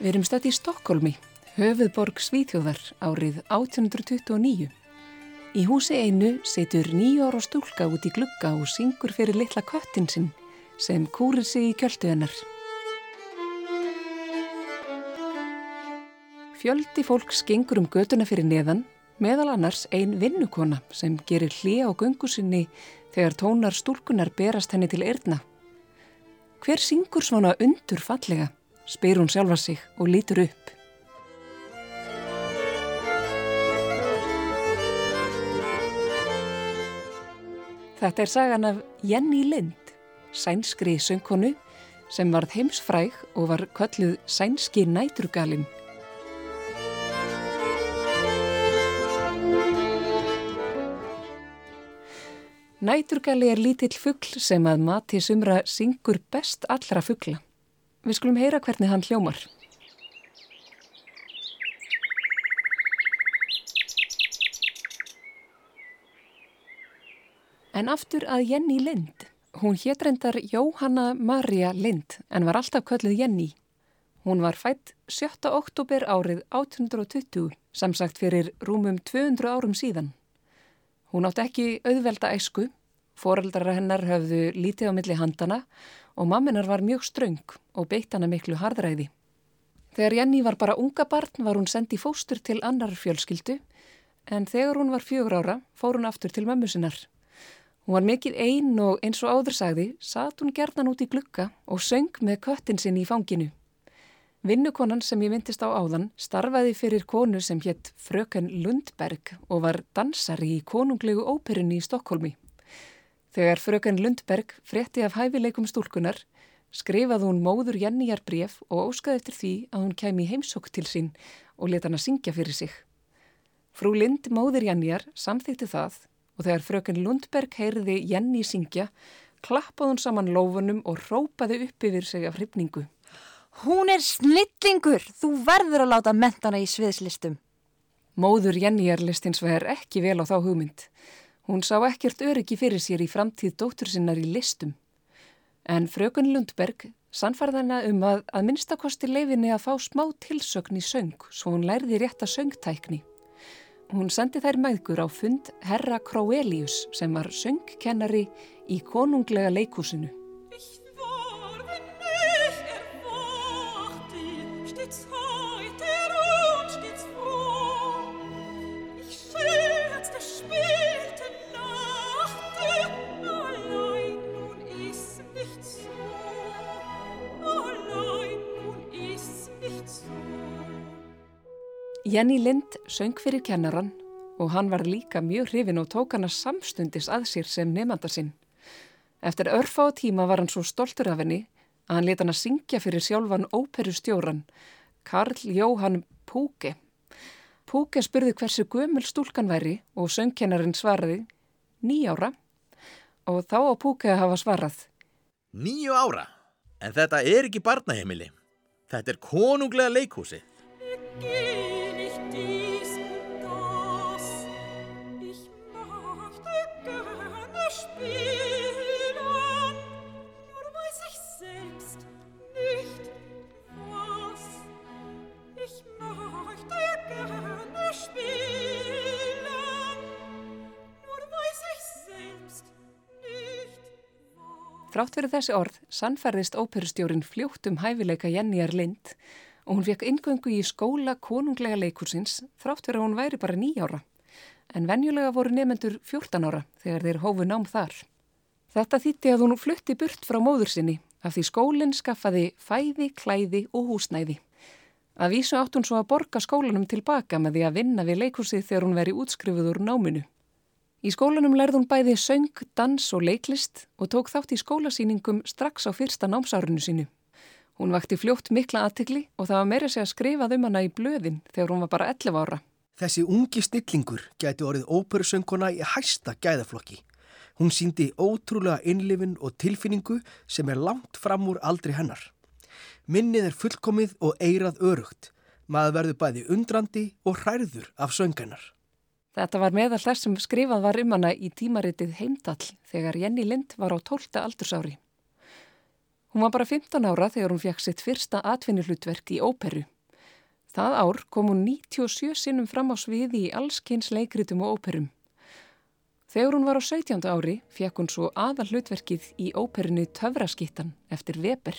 Við erum stætt í Stokkólmi, höfuðborg Svíþjóðar árið 1829. Í húsi einu setur nýju ára stúlka út í glugga og syngur fyrir litla köttin sinn sem kúrir sig í kjöldu hennar. Fjöldi fólks gengur um göduna fyrir neðan, meðal annars ein vinnukona sem gerir hlið á göngusinni þegar tónar stúlkunar berast henni til erðna. Hver syngur svona undur fallega? Spyr hún sjálfa sig og lítur upp. Þetta er sagan af Jenny Lind, sænskri söngkonu sem varð heimsfræg og var kölluð sænski næturgalinn. Næturgali er lítill fuggl sem að mati sumra syngur best allra fuggla. Við skulum heyra hvernig hann hljómar. En aftur að Jenny Lind. Hún hétrendar Jóhanna Maria Lind en var alltaf kölluð Jenny. Hún var fætt 7. oktober árið 1820, samsagt fyrir rúmum 200 árum síðan. Hún átti ekki auðvelda æsku, foreldrar hennar höfðu lítið á milli handana og mamminar var mjög ströng og beitt hana miklu hardræði. Þegar Jenny var bara unga barn var hún sendið fóstur til annar fjölskyldu en þegar hún var fjögur ára fór hún aftur til mömmu sinnar. Hún var mikið einn og eins og áður sagði satt hún gerðan út í glukka og söng með köttin sinn í fanginu. Vinnukonan sem ég myndist á áðan starfaði fyrir konu sem hétt Fröken Lundberg og var dansari í konunglegu óperunni í Stokkólmi. Þegar fröken Lundberg frétti af hæfileikum stúlkunar skrifaði hún móður Jennijar bref og óskaði eftir því að hún kemi heimsokk til sín og leta hann að syngja fyrir sig. Frú Lind móður Jennijar samþýtti það og þegar fröken Lundberg heyrði Jenni syngja klappaði hún saman lófunum og rópaði upp yfir sig af hrifningu. Hún er snillingur! Þú verður að láta mentana í sviðslistum. Móður Jennijar list hins vegar ekki vel á þá hugmynd. Hún sá ekkert öryggi fyrir sér í framtíð dóttur sinnar í listum. En frökun Lundberg sannfarðana um að að minnstakosti leifinni að fá smá tilsögn í söng svo hún lærði rétta söngtækni. Hún sendi þær mæðgur á fund Herra Kroelius sem var söngkennari í konunglega leikúsinu. Jenny Lind söng fyrir kennaran og hann var líka mjög hrifin og tók hana samstundis að sér sem nefnda sinn. Eftir örfa á tíma var hann svo stoltur af henni að hann leta hann að syngja fyrir sjálfan óperustjóran, Karl Jóhann Púke. Púke spurði hversu gömul stúlkan væri og söngkennarin svaraði nýjára og þá á Púke að hafa svarað. Nýju ára? En þetta er ekki barnaheimili. Þetta er konunglega leikhúsi. Þrátt fyrir þessi orð sannferðist óperustjórin fljótt um hæfileika Jenniar Lind og hún fekk ingöngu í skóla konunglega leikursins þrátt fyrir að hún væri bara nýjára. En venjulega voru nefendur 14 ára þegar þeir hófu nám þar. Þetta þýtti að hún flutti burt frá móður sinni af því skólinn skaffaði fæði, klæði og húsnæði. Að vísu átt hún svo að borga skólanum tilbaka með því að vinna við leikursið þegar hún veri útskrifuð úr náminu. Í skólanum lærði hún bæði söng, dans og leiklist og tók þátt í skólasýningum strax á fyrsta námsárinu sínu. Hún vakti fljótt mikla aðtikli og það var meira sig að skrifað um hana í blöðin þegar hún var bara 11 ára. Þessi ungi snillingur gæti orðið óperusöngkona í hæsta gæðaflokki. Hún síndi ótrúlega innlifin og tilfinningu sem er langt fram úr aldri hennar. Minnið er fullkomið og eirað örugt. Maður verður bæði undrandi og hærður af söngennar. Þetta var meðal þess sem skrifað var um hana í tímaritið Heimdall þegar Jenny Lind var á tólta aldursári. Hún var bara 15 ára þegar hún fekk sitt fyrsta atvinnuhlutverk í óperu. Það ár kom hún 97 sinnum fram á sviði í allskynns leikritum og óperum. Þegar hún var á 17. ári fekk hún svo aðal hlutverkið í óperinu Töfraskittan eftir Weber.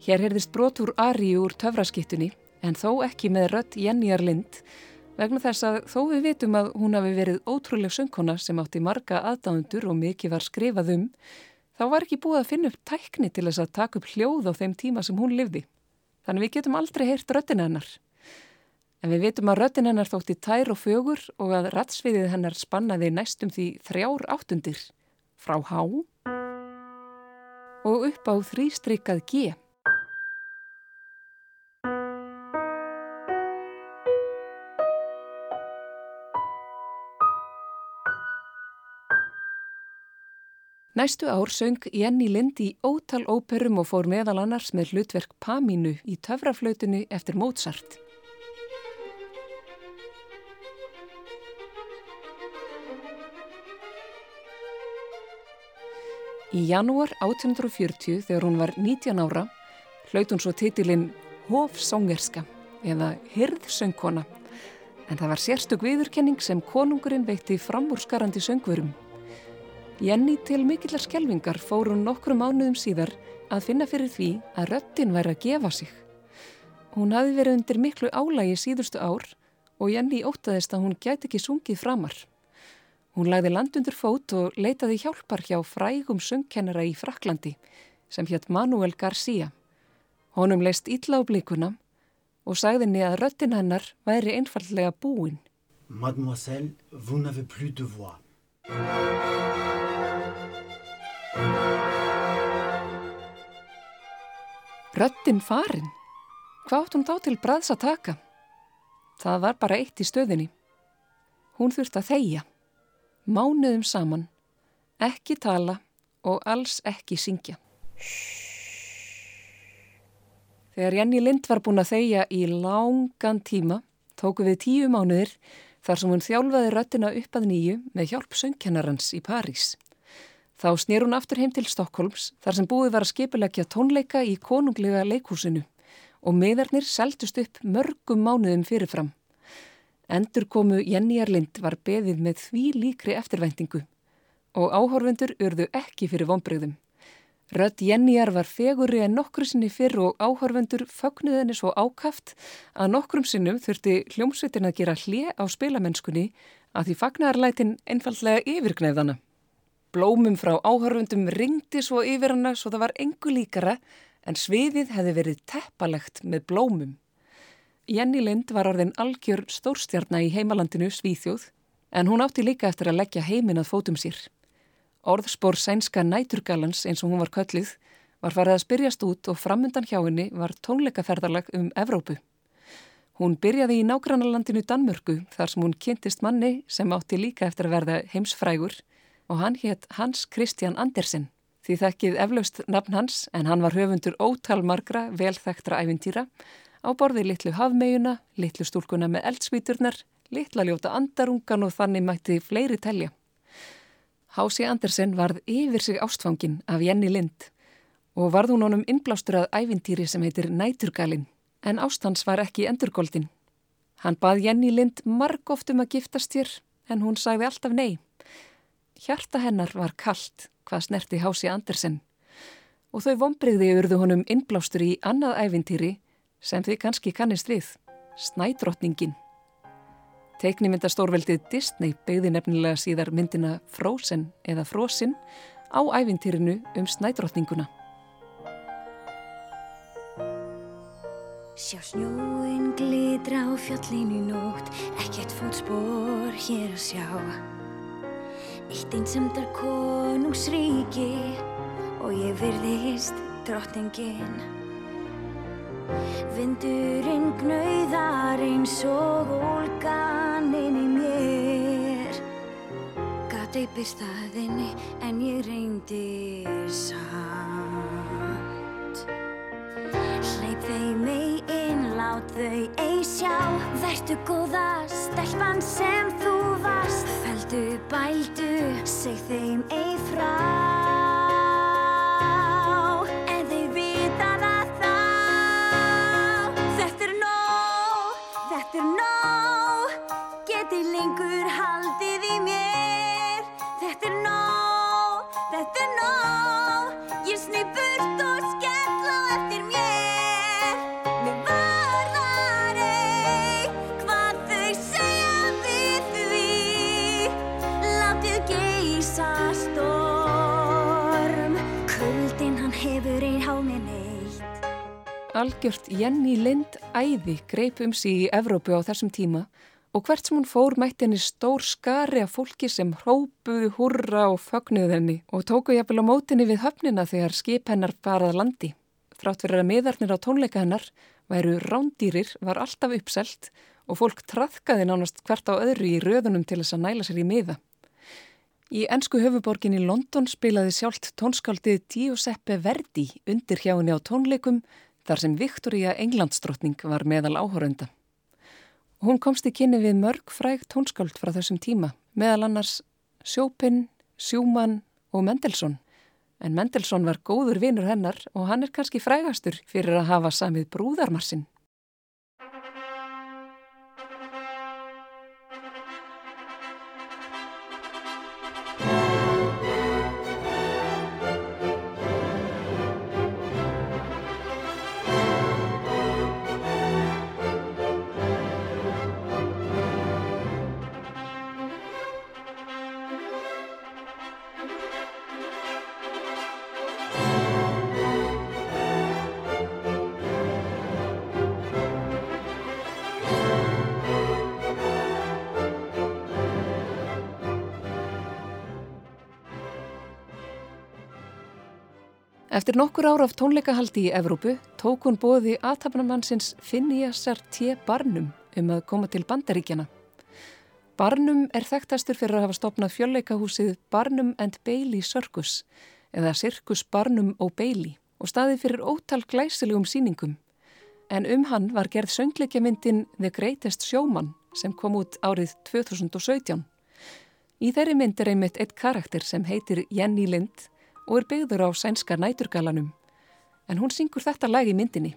Hér heyrðist brot úr Ari úr töfraskittunni en þó ekki með rött Jenniar Lind vegna þess að þó við vitum að hún hafi verið ótrúleg söngkona sem átti marga aðdándur og mikið var skrifað um þá var ekki búið að finna upp tækni til þess að taka upp hljóð á þeim tíma sem hún livði. Þannig við getum aldrei heyrt röttin hennar. En við vitum að röttin hennar þótti tær og fögur og að ratsviðið hennar spannaði næstum því þrjár áttundir frá há og upp á þrýstrykkað G. Næstu ár söng Jenny Lind í ótal óperum og fór meðal annars með hlutverk Pamínu í töfraflautunni eftir Mozart. Í janúar 1840 þegar hún var 19 ára hlaut hún svo titilinn Hofsongerska eða Hirðsöngkona en það var sérstök viðurkenning sem konungurinn veitti framúrskarandi söngverum. Jenny til mikillar skjelvingar fór hún nokkru mánuðum síðar að finna fyrir því að röttin væri að gefa sig. Hún hafi verið undir miklu álægi síðustu ár og Jenny ótaðist að hún gæti ekki sungið framar. Hún lagði land undir fót og leitaði hjálpar hjá frægum söngkennara í Fraklandi sem hétt Manuel García. Honum leist illa á blikuna og sagði henni að röttin hennar væri einfallega búin. Mademoiselle, vous n'avez plus de voix. Röttin farin? Hvað átt hún þá til bræðs að taka? Það var bara eitt í stöðinni. Hún þurfti að þeia. Mánuðum saman. Ekki tala og alls ekki syngja. Þegar Jenny Lind var búin að þeia í langan tíma tóku við tíu mánuðir þar sem hún þjálfaði röttina upp að nýju með hjálp söngkennarans í París. Þá snýr hún aftur heim til Stokkólms þar sem búið var að skipilegja tónleika í konunglega leikhúsinu og miðarnir seldust upp mörgum mánuðum fyrirfram. Endur komu Jenny Erlind var beðið með því líkri eftirvæntingu og áhorfendur urðu ekki fyrir vonbreyðum. Rött Jennyar var fegurri en nokkru sinni fyrr og áhorfendur fögnuð henni svo ákaft að nokkrum sinnum þurfti hljómsveitin að gera hlje á spilamennskunni að því fagnarlætin einfallega yfirgnefðana. Blómum frá áhörfundum ringdi svo yfir hana svo það var engu líkara en sviðið hefði verið teppalegt með blómum. Jenny Lind var orðin algjör stórstjarnar í heimalandinu Svíþjóð en hún átti líka eftir að leggja heiminn að fótum sér. Orðspór sænska næturgalans eins og hún var köllið var farið að spyrjast út og framundan hjá henni var tónleikaferðarlag um Evrópu. Hún byrjaði í nágrannalandinu Danmörku þar sem hún kynntist manni sem átti líka eftir að verða heimsfrægur og hann hétt Hans Christian Andersen. Því þekkið eflaust nafn hans en hann var höfundur ótalmargra velþektra æfintýra á borði litlu hafmegjuna, litlu stúlkuna með eldsvíturnar, litla ljóta andarungan og þannig mætti fleiri telja. Hási Andersen varð yfir sig ástfangin af Jenny Lind og varð hún honum innblástur að æfintýri sem heitir Næturgalinn en ástans var ekki endurgóldin. Hann bað Jenny Lind marg oft um að giftast hér en hún sagði alltaf nei. Hjarta hennar var kallt hvað snerti Hási Andersen og þau vonbreyði urðu honum innblástur í annað æfintýri sem þið kannski kannist við, Snædrottningin. Teiknimyndastórveldið Disney beigði nefnilega síðar myndina Frozen eða Frozen á æfintýrinu um Snædrottninguna. Sjá snjóin glitra á fjallinu nótt, ekkert fótspor hér að sjá. Eitt einsamdar konungsríki og ég virðist drottningin. Vindurinn gnauðar eins og ólgan inn í mér. Gat auðbyr staðinni en ég reyndi samt. Hleyp þeim ei inn, lát þau ei sjá. Vertu góða stelpan sem þú varst. Feldu, bældu, seg þeim ei Algjört Jenny Lind æði greip um sig í Evrópu á þessum tíma og hvert sem hún fór mætti henni stór skari af fólki sem hrópuðu hurra og fögnuðu henni og tóku jafnvel á mótinni við höfnina þegar skip hennar barað landi. Þrátt fyrir að miðarnir á tónleika hennar væru rándýrir var alltaf uppselt og fólk traðkaði nánast hvert á öðru í röðunum til þess að næla sér í miða. Í ennsku höfuborgin í London spilaði sjálft tónskáldið Giuseppe Verdi undir hjá henni á tónleikum þar sem Viktoria Englandsdrottning var meðal áhörunda. Hún komst í kynni við mörg fræg tónskáld frá þessum tíma, meðal annars Sjópin, Sjúmann og Mendelssohn. En Mendelssohn var góður vinur hennar og hann er kannski frægastur fyrir að hafa samið brúðarmarsinn. Eftir nokkur ára af tónleikahaldi í Evrópu tók hún bóði aðtapnamannsins Phineasar T. Barnum um að koma til bandaríkjana. Barnum er þekktastur fyrir að hafa stopnað fjölleikahúsið Barnum and Bailey Circus eða Circus Barnum og Bailey og staðið fyrir ótal glæsilegum síningum. En um hann var gerð söngleikjamyndin The Greatest Showman sem kom út árið 2017. Í þeirri mynd er einmitt eitt karakter sem heitir Jenny Lind og er byggður á sænska næturgalanum. En hún syngur þetta lag í myndinni.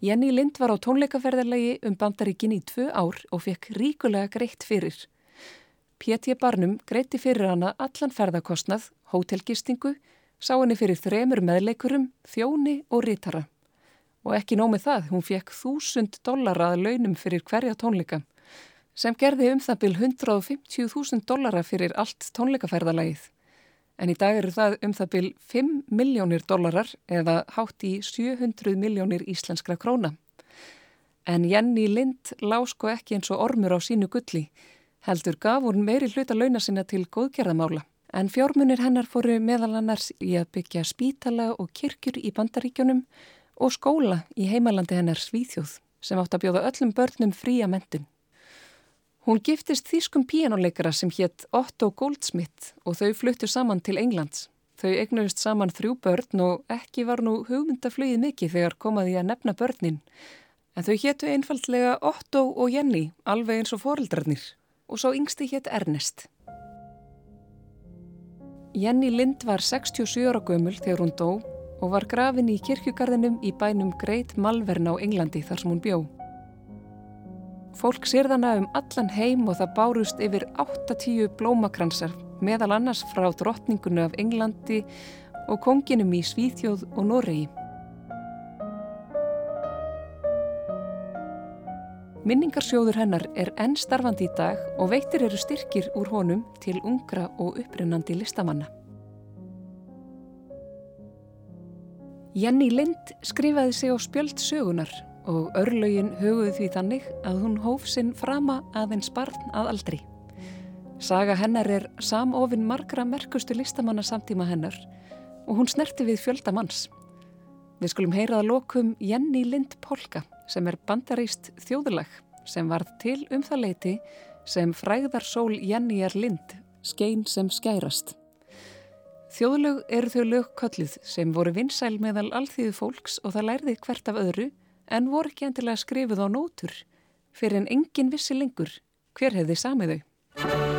Jenny Lind var á tónleikaferðarlegi um bandaríkin í tvö ár og fekk ríkulega greitt fyrir. P.T. Barnum greitti fyrir hana allan ferðarkostnað, hótelgistingu, sá henni fyrir þremur meðleikurum, þjóni og rítara. Og ekki nómið það, hún fekk þúsund dollara að launum fyrir hverja tónleika, sem gerði um það byl 150.000 dollara fyrir allt tónleikaferðarlegið en í dag eru það um það byl 5 miljónir dólarar eða hátt í 700 miljónir íslenskra króna. En Jenny Lind lásko ekki eins og ormur á sínu gulli, heldur gaf hún meiri hluta launa sinna til góðgerðamála. En fjármunir hennar fóru meðal annars í að byggja spítala og kirkjur í bandaríkjunum og skóla í heimalandi hennar Svíþjóð sem átt að bjóða öllum börnum fría mentun. Hún giftist þýskum píjánuleikara sem hétt Otto Goldsmith og þau fluttu saman til Englands. Þau egnuðist saman þrjú börn og ekki var nú hugmyndaflögið mikið þegar komaði að nefna börnin. En þau héttu einfaldlega Otto og Jenny, alveg eins og foreldrarnir. Og svo yngsti hétt Ernest. Jenny Lind var 67 ára gömul þegar hún dó og var grafin í kirkjugarðinum í bænum Great Malvern á Englandi þar sem hún bjó. Fólk sérðana um allan heim og það bárust yfir 8-10 blómakransar meðal annars frá drottningunni af Englandi og konginum í Svíþjóð og Noregi. Minningarsjóður hennar er enn starfandi í dag og veitir eru styrkir úr honum til ungra og upprennandi listamanna. Jenny Lind skrifaði sig á spjöld sögunar og örlögin höguði því þannig að hún hóf sinn frama aðeins barn að aldri. Saga hennar er samofinn margra merkustu listamanna samtíma hennar og hún snerti við fjölda manns. Við skulum heyraða lokum Jenny Lind Polka sem er bandaríst þjóðulag sem varð til um það leiti sem fræðarsól Jenny er Lind, skein sem skærast. Þjóðlög eru þau lögkölluð sem voru vinsæl meðal alþýðu fólks og það lærði hvert af öðru en voru ekki endilega skrifuð á nótur fyrir en engin vissi lengur hver hefði samið þau.